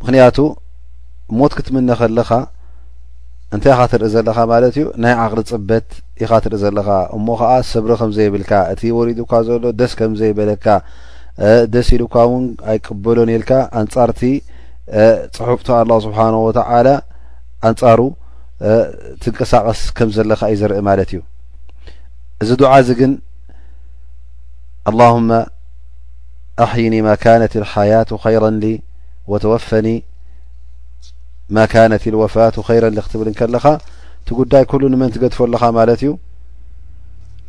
ምክንያቱ ሞት ክትምነ ከለኻ እንታይ ኢኻ ትርኢ ዘለኻ ማለት እዩ ናይ ዓቕሊ ፅበት ኢኻ ትርኢ ዘለኻ እሞ ከዓ ስብሪ ከምዘይብልካ እቲ ወሪዱካ ዘሎ ደስ ከምዘይበለካ ደስ ኢሉካ እውን ኣይቅበሎን ኢልካ ኣንፃርቲ ፅሑፍቲ ኣላ ስብሓን ወተዓላ ኣንፃሩ ትንቀሳቀስ ከም ዘለካ እዩ ዘርኢ ማለት እዩ እዚ ዱዓ እዚ ግን ኣላሁመ ኣሕይኒ ማካነት ልሓያቱ ኸይረን ሊ ወተወፈኒ ማካነት ልወፋቱ ኸይረን ሊ ክትብል ከለኻ እቲ ጉዳይ ኩሉ ንመን ትገድፎ ኣለኻ ማለት እዩ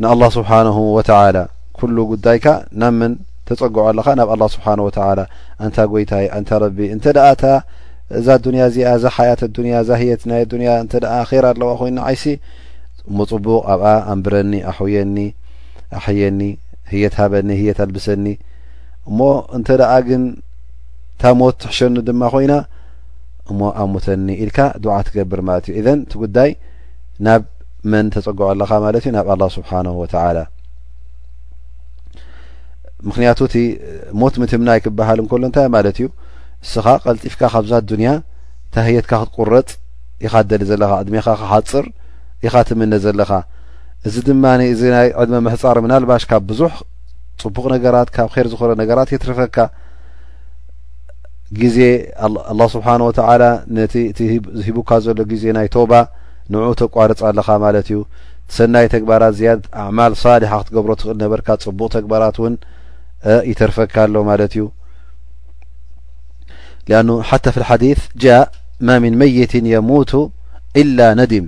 ንኣላ ስብሓንሁ ወተላ ኩሉ ጉዳይካ ናብ መን ተፀግዖ ኣለኻ ናብ ኣላ ስብሓን ወተላ ኣንታ ጎይታይ ኣንታ ረቢ እንተ ደኣ እታ እዛ ኣዱንያ እዚኣ እዛ ሓያት ኣዱንያ እዛ ህየት ናይ ኣዱንያ እንተ ኣራ ኣለዋ ኮይና ዓይሲ እሞ ፅቡቕ ኣብኣ ኣንብረኒ ኣሕውየኒ ኣሕየኒ ህየት ሃበኒ ህየት ኣልብሰኒ እሞ እንተ ደኣ ግን እታ ሞት ትሕሸኒ ድማ ኮይና እሞ ኣሙተኒ ኢልካ ዱዓ ትገብር ማለት እዩ እዘን እቲ ጉዳይ ናብ መን ተፀግዖ ኣለካ ማለት እዩ ናብ ኣላ ስብሓን ወተላ ምክንያቱ እቲ ሞት ምትምናይ ክበሃል እንከሎ እንታይ ማለት እዩ እስኻ ቀልጢፍካ ካብዛ ኣዱንያ ታህየትካ ክትቁረፅ ኢካ ደሊ ዘለካ ዕድሜካ ክሓፅር ኢካ ትምነ ዘለካ እዚ ድማ እዚ ናይ ዕድመ ምሕጻር ምናልባሽ ካብ ብዙሕ ጽቡቕ ነገራት ካብ ኼር ዝኾነ ነገራት የትርፈካ ግዜ ኣላ ስብሓን ወተዓላ ነቲ እቲ ሂቡካ ዘሎ ግዜ ናይ ቶባ ንዑ ተቋርጽ ኣለኻ ማለት እዩ ሰናይ ተግባራት ዝያድ ኣዕማል ሳሊሓ ክትገብሮ ትኽእል ነበርካ ጽቡቕ ተግባራት እውን ይተርፈካ ኣሎ ማለት እዩ ሊኣኑ ሓታ ፍ ሓዲት ጃ ማ ምን መይትን የሙቱ ኢላ ነዲም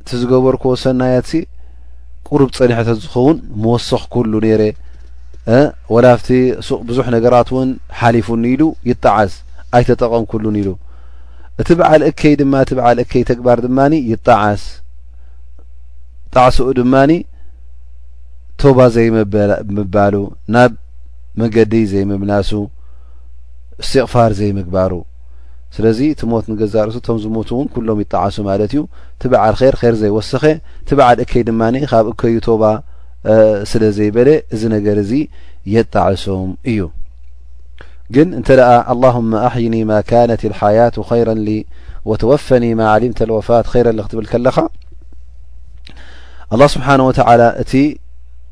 እቲ ዝገበርክዎ ሰናያትሲ ቁሩብ ጸኒሐ ተዝኸውን ምወሰኽኩሉ ነይረ እ ወላ ኣብቲ ሱቕ ብዙሕ ነገራት እውን ሓሊፉኒ ኢሉ ይጣዓስ ኣይተጠቐምኩሉን ኢሉ እቲ በዓል እከይ ድማ እቲ በዓል እከይ ተግባር ድማ ይጣዓስ ጣዕስኡ ድማ ቶባ ዘይምባሉ ናብ መንገዲ ዘይምምላሱ እስትቕፋር ዘይምግባሩ ስለዚ እቲ ሞት ንገዛእ ርእሱ እቶም ዝሞቱ እውን ኩሎም ይጣዓሱ ማለት እዩ እቲ በዓል ኼር ኼር ዘይወሰኸ እቲ በዓል እከይ ድማ ካብ እከዩ ቶባ ስለ ዘይበለ እዚ ነገር እዚ የጣዕሶም እዩ ግን እንተ ደኣ ኣላሁመ ኣሕይኒ ማ ካነት ልሓያቱ ኸይረን ሊ ወተወፈኒ ማ ዓሊምተ ልወፋት ኸይረን ሊ ክትብል ከለኻ ኣላ ስብሓን ወተዓላ እቲ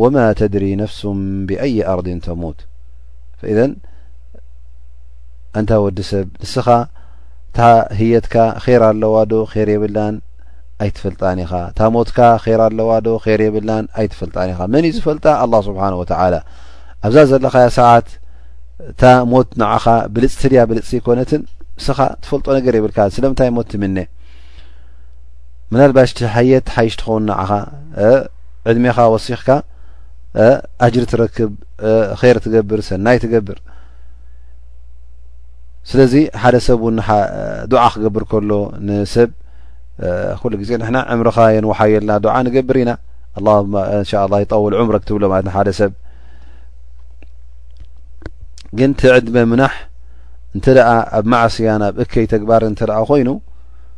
ወማ ተድሪ ነፍሱ ብኣይ ኣርድን ተሙት ፈኢዘን ኣንታ ወዲ ሰብ ንስኻ እታ ህየትካ ኼር ኣለዋ ዶ ኼር የብላን ኣይትፈልጣን ኢኻ እታ ሞትካ ኼር ኣለዋ ዶ ኼር የብላን ኣይትፈልጣን ኢኻ መን እዩ ዝፈልጣ ኣላ ስብሓን ወተዓላ ኣብዛ ዘለኻያ ሰዓት እታ ሞት ንዓኻ ብልፅቲ ድያ ብልፅቲ ይኮነትን ንስኻ ትፈልጦ ነገር የብልካ ስለምንታይ ሞት ትምነ ምናልባሽ ትሓየት ሓይሽ ትኸውን ንዓኻ ዕድሜኻ ወሲኽካ ኣጅሪ ትረክብ ር ትገብር ሰናይ ትገብር ስለዚ ሓደ ሰብ ን ዱዓ ክገብር ከሎ ንሰብ ኩሉ ግዜ ንሕና ዕምርኻ የንውሓየልና ዱዓ ንገብር ኢና እንሻ ላ ይጠውል ዕምሮ ክትብሎ ማለት ሓደ ሰብ ግን ትዕድመ ምናሕ እንተ ኣብ ማዕስያን ኣብ እከይ ተግባር እተ ኮይኑ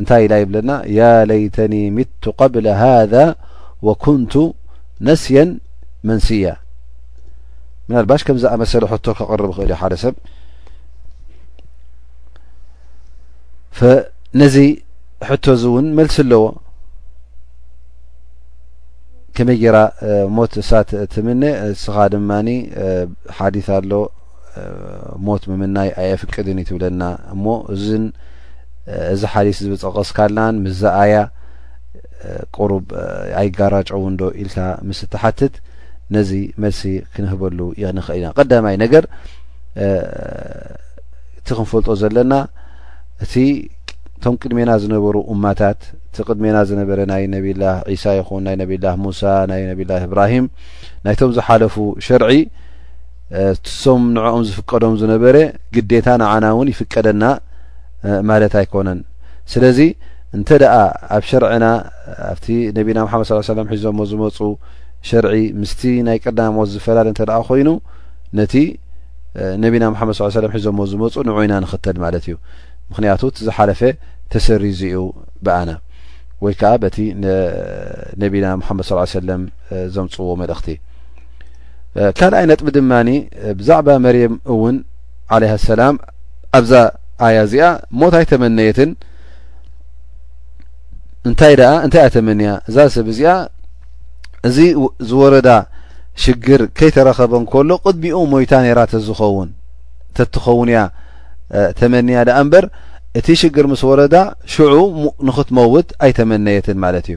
እንታይ ኢላ ይብለና ያ ለይተኒ ምቱ ቀብለ ሃذ ወኩንቱ ነስየን መንስያ ምናልባሽ ከም ዝኣመሰለ ሕቶ ከቕርብ ይኽእል እዩ ሓደ ሰብ ነዚ ሕቶ እዚ እውን መልሲ ኣለዎ ከመይ ጌራ ሞት እሳት ትምነ እስኻ ድማ ሓዲ ኣሎ ሞት ምምናይ ኣየፍቅድን እዩ ትብለና እሞ እዝን እዚ ሓዲስ ዝብፀቐስካልናን ምዘኣያ ቁሩብ ኣይጋራጨውን ዶ ኢልካ ምስ እትሓትት ነዚ መልሲ ክንህበሉ ንኽእል ኢና ቀዳማይ ነገር እቲ ክንፈልጦ ዘለና እቲ እቶም ቅድሜና ዝነበሩ እማታት እቲ ቅድሜና ዝነበረ ናይ ነብላ ዒሳ ይኹን ናይ ነብላ ሙሳ ናይ ነብላ እብራሂም ናይቶም ዝሓለፉ ሸርዒ እትሶም ንዕኦም ዝፍቀዶም ዝነበረ ግዴታ ንዓና እውን ይፍቀደና ማለት ኣይኮነን ስለዚ እንተ ደኣ ኣብ ሸርዕና ኣብቲ ነቢና ምሓመድ ስ ሰለም ሒዞሞ ዝመፁ ሸርዒ ምስቲ ናይ ቀዳሞት ዝፈላለ እንተ ደኣ ኮይኑ ነቲ ነቢና ምሓመድ ስ ሰለም ሒዞሞ ዝመፁ ንዑ ኢና ንኽተል ማለት እዩ ምክንያቱ እቲ ዝሓለፈ ተሰሪዙ እዩ ብኣና ወይ ከዓ በቲ ነቢና ምሓመድ ስ ሰለም ዘምፅዎ መልእኽቲ ካልኣይ ነጥቢ ድማ ብዛዕባ መርየም እውን ዓለይሃ ሰላም ኣብዛ ኣያ እዚኣ ሞት ኣይተመነየትን እንታይ ደኣ እንታይ እያ ተመንያ እዛ ሰብ እዚኣ እዚ ዝወረዳ ሽግር ከይተረኸበ እንከሎ ቅድሚኡ ሞይታ ነራ ተዝኸውን ተትኸውን እያ ተመንያ ደኣ እምበር እቲ ሽግር ምስ ወረዳ ሽዑ ንኽትመውት ኣይተመነየትን ማለት እዩ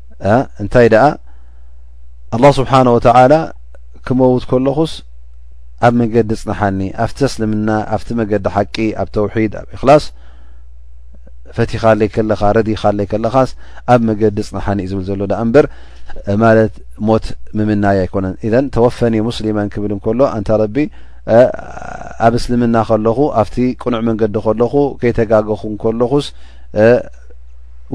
እንታይ ደኣ ኣላ ስብሓን ወተዓላ ክመውት ከለኹስ ኣብ መንገዲ ፅንሓኒ ኣብቲ ኣስልምና ኣብቲ መገዲ ሓቂ ኣብ ተውሒድ ኣብ እክላስ ፈቲኻለይ ከለኻ ረዲኻለይ ከለኻስ ኣብ መገዲ ፅንሓኒ እዩ ዝብል ዘሎ ዳኣ እምበር ማለት ሞት ምምናይ ኣይኮነን እዘን ተወፈኒ ሙስሊማን ክብል እንከሎ ኣንታ ረቢ ኣብ እስልምና ከለኹ ኣብቲ ቅኑዕ መንገዲ ከለኹ ከይተጋገኹ ከለኹስ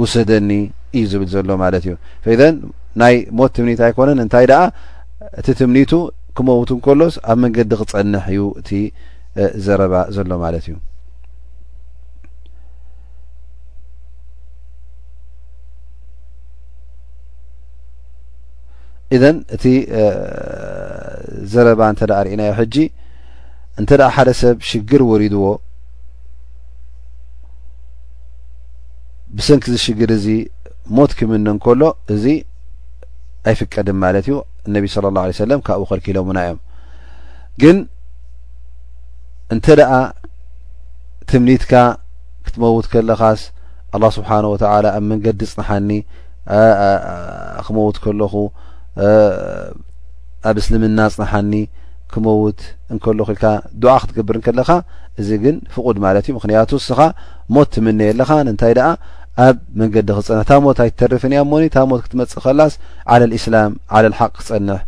ውሰደኒ እዩ ዝብል ዘሎ ማለት እዩ ፈዘን ናይ ሞት ትምኒት ኣይኮነን እንታይ ደኣ እቲ ትምኒቱ ክመውት እንከሎስ ኣብ መንገዲ ክጸንሕ እዩ እቲ ዘረባ ዘሎ ማለት እዩ እዘን እቲ ዘረባ እንተ ርእናዮ ሕጂ እንተ ሓደ ሰብ ሽግር ወሪድዎ ብሰንኪ እዚ ሽግር እዚ ሞት ክምነ እንከሎ እዚ ኣይፍቀድን ማለት እዩ እነቢ ስለ ላ ለ ሰለም ካብኡ ከልኪሎምና እዮም ግን እንተ ደኣ ትምኒትካ ክትመውት ከለኻስ ኣላ ስብሓን ወተላ ኣብ መንገዲ ፅንሓኒ ክመውት ከለኹ ኣብ እስልምና ኣጽንሓኒ ክመውት እንከለኹ ኢልካ ዱዓ ክትገብር እንከለኻ እዚ ግን ፍቁድ ማለት እዩ ምክንያቱ እስኻ ሞት ትምነየ ኣለኻ ንንታይ ደኣ ኣብ መንገዲ ክጸንሕ እታ ሞት ኣይትተርፍን እያ እሞኒ እታ ሞት ክትመጽእ ከላስ ዓለ ልእስላም ዓለ ልሓቅ ክጸንሕ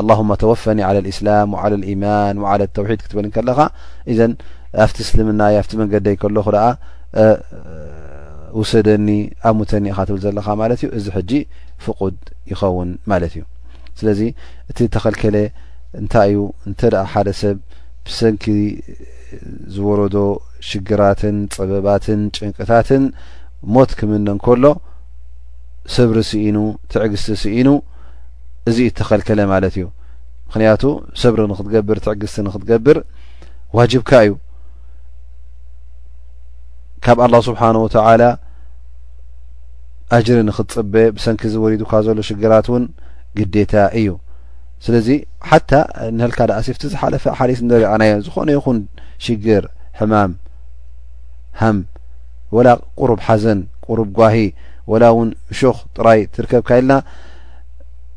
ኣላሁማ ተወፈኒ ዓለ ልእስላም ዓለ ልኢማን ዓለ ተውሒድ ክትብል እንከለኻ እዘን ኣብቲ እስልምና ዩ ኣብቲ መንገደይ ከለኹ ደኣ ውሰደኒ ኣሙተኒ ኢኻ ትብል ዘለኻ ማለት እዩ እዚ ሕጂ ፍቁድ ይኸውን ማለት እዩ ስለዚ እቲ ተኸልከለ እንታይ እዩ እንተ ሓደ ሰብ ብሰንኪ ዝወረዶ ሽግራትን ፀበባትን ጭንቅታትን ሞት ክምነ እንከሎ ሰብሪ ስኢኑ ትዕግስቲ ስኢኑ እዚ እተኸልከለ ማለት እዩ ምክንያቱ ሰብሪ ንክትገብር ትዕግስቲ ንክትገብር ዋጅብካ እዩ ካብ ኣላ ስብሓን ወተላ ኣጅሪ ንክትፅበ ብሰንኪ እዚ ወሪዱካ ዘሎ ሽግራት እውን ግዴታ እዩ ስለዚ ሓታ ንህልካ ዳኣ ሲፍቲ ዝሓለፈ ሓዲስ ንሪኣናዮ ዝኾነ ይኹን ሽግር ሕማም ሃም ወላ ቁሩብ ሓዘን ቁሩብ ጓሂ ወላ እውን እሾኽ ጥራይ ትርከብካ ኢልና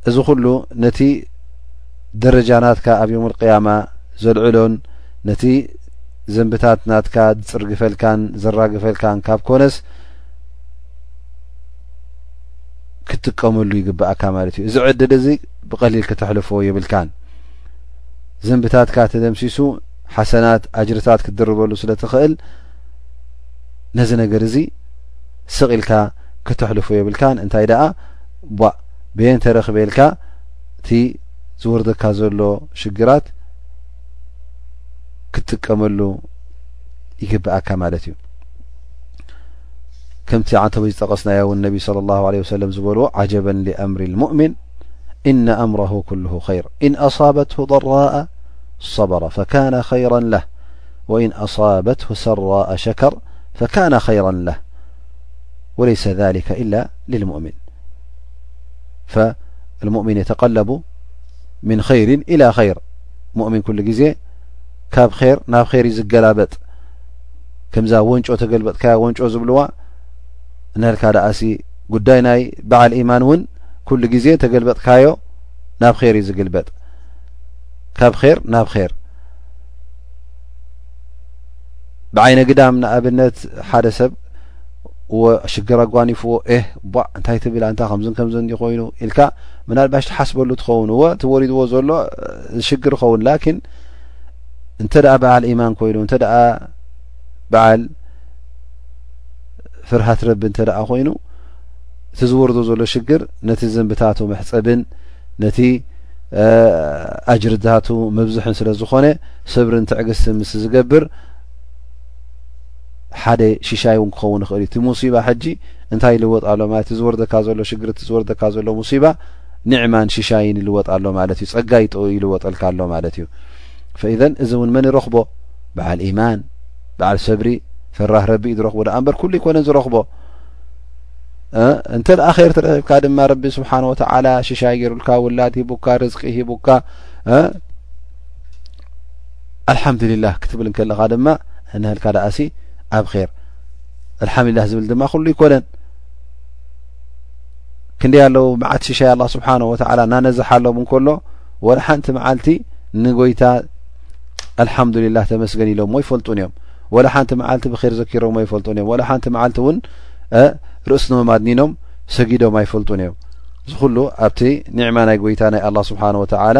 እዚ ኩሉ ነቲ ደረጃናትካ ኣብ ዮም ልቅያማ ዘልዕሎን ነቲ ዝንብታት ናትካ ዝጽርግፈልካን ዘራግፈልካን ካብ ኮነስ ክትጥቀመሉ ይግብኣካ ማለት እዩ እዚ ዕድል እዚ ብቀሊል ክተሕልፎ የብልካን ዝንብታትካ ተደምሲሱ ሓሰናት ኣጅርታት ክትድርበሉ ስለ ትኽእል ነዚ ነገር እዚ ስቅ ኢልካ ክተሕልፎ የብልካን እንታይ ደኣ ቧእ ብየን ተረክበልካ እቲ ዝወርደካ ዘሎ ሽግራት كتتمل يقبك ت كمت عنسن نبي صلى الله عليه وسلم ل عجبا لأمر المؤمن إن أمره كله خير إن أصابته ضراء صبر فكان خيرا له وإن أصابته سراء شكر فكان خيرا له و ليس ذلك إلا للمؤمن فالمؤمن يتقلب من خير الى خير ሙእሚን ኩሉ ግዜ ካብ ር ናብ ር ዩ ዝገላበጥ ከምዛ ወንጮ ተገልበጥካያ ወንጮ ዝብልዋ ንህልካ ደኣሲ ጉዳይ ናይ በዓል ኢማን እውን ኩሉ ግዜ ተገልበጥካዮ ናብ ር ዩ ዝግልበጥ ካብ ር ናብ ር ብዓይነ ግዳም ንኣብነት ሓደ ሰብ እወ ሽግር ኣጓኒፍዎ ኤህ ቧእ እንታይ ትብል ኣንታ ከምዝን ከምዝን እንዲ ኮይኑ ኢልካ ምናልባሽ ትሓስበሉ ትኸውን እወ እቲ ወሪድዎ ዘሎ ሽግር ይኸውን ላኪን እንተ ደኣ በዓል ኢማን ኮይኑ እንተ ደኣ በዓል ፍርሃት ረቢ እንተ ደኣ ኮይኑ እቲ ዝወርዶ ዘሎ ሽግር ነቲ ዘንብታቱ መሕፀብን ነቲ ኣጅርዳቱ መብዝሕን ስለ ዝኾነ ሰብርን ትዕግስቲ ምስ ዝገብር ሓደ ሽሻይ እውን ክኸውን ይኽእል እዩ እቲ ሙሲባ ሕጂ እንታይ ይልወጥ ኣሎ ማለት እቲ ዝወርደካ ዘሎ ሽግር እቲ ዝወርደካ ዘሎ ሙሲባ ኒዕማን ሽሻይን ይልወጥ ኣሎ ማለት እዩ ጸጋይ ጠኡ ይልወጠልካ ኣሎ ማለት እዩ ፈኢዘን እዚ እውን መን ይረኽቦ በዓል ኢማን በዓል ሰብሪ ፈራህ ረቢ እዩ ዝረኽቦ ደኣ እምበር ኩሉ ይኮነን ዝረኽቦ እንተ ደኣ ኸይር ትረኺብካ ድማ ረቢ ስብሓን ወተዓላ ሽሻይ ገይሩልካ ውላድ ሂቡካ ርዝቂ ሂቡካ ኣልሓምዱሊላህ ክትብል ከለካ ድማ ንህልካ ደኣሲ ኣብ ር ኣልሓምዱሊላህ ዝብል ድማ ኩሉ ይኮነን ክንደይ ኣለዉ መዓት ሽሻይ ኣላ ስብሓን ወተላ እናነዝሓሎም እንከሎ ወላ ሓንቲ መዓልቲ ንጎይታ ኣልሓምዱሊላህ ተመስገን ኢሎሞ ይፈልጡን እዮም ወላ ሓንቲ መዓልቲ ብር ዘኪሮሞ ይፈልጡን እዮም ወላ ሓንቲ መዓልቲ እውን ርእስ ንመማድኒኖም ሰጊዶም ኣይፈልጡን እዮም እዚ ኩሉ ኣብቲ ኒዕማ ናይ ጎይታ ናይ ኣላ ስብሓን ወተላ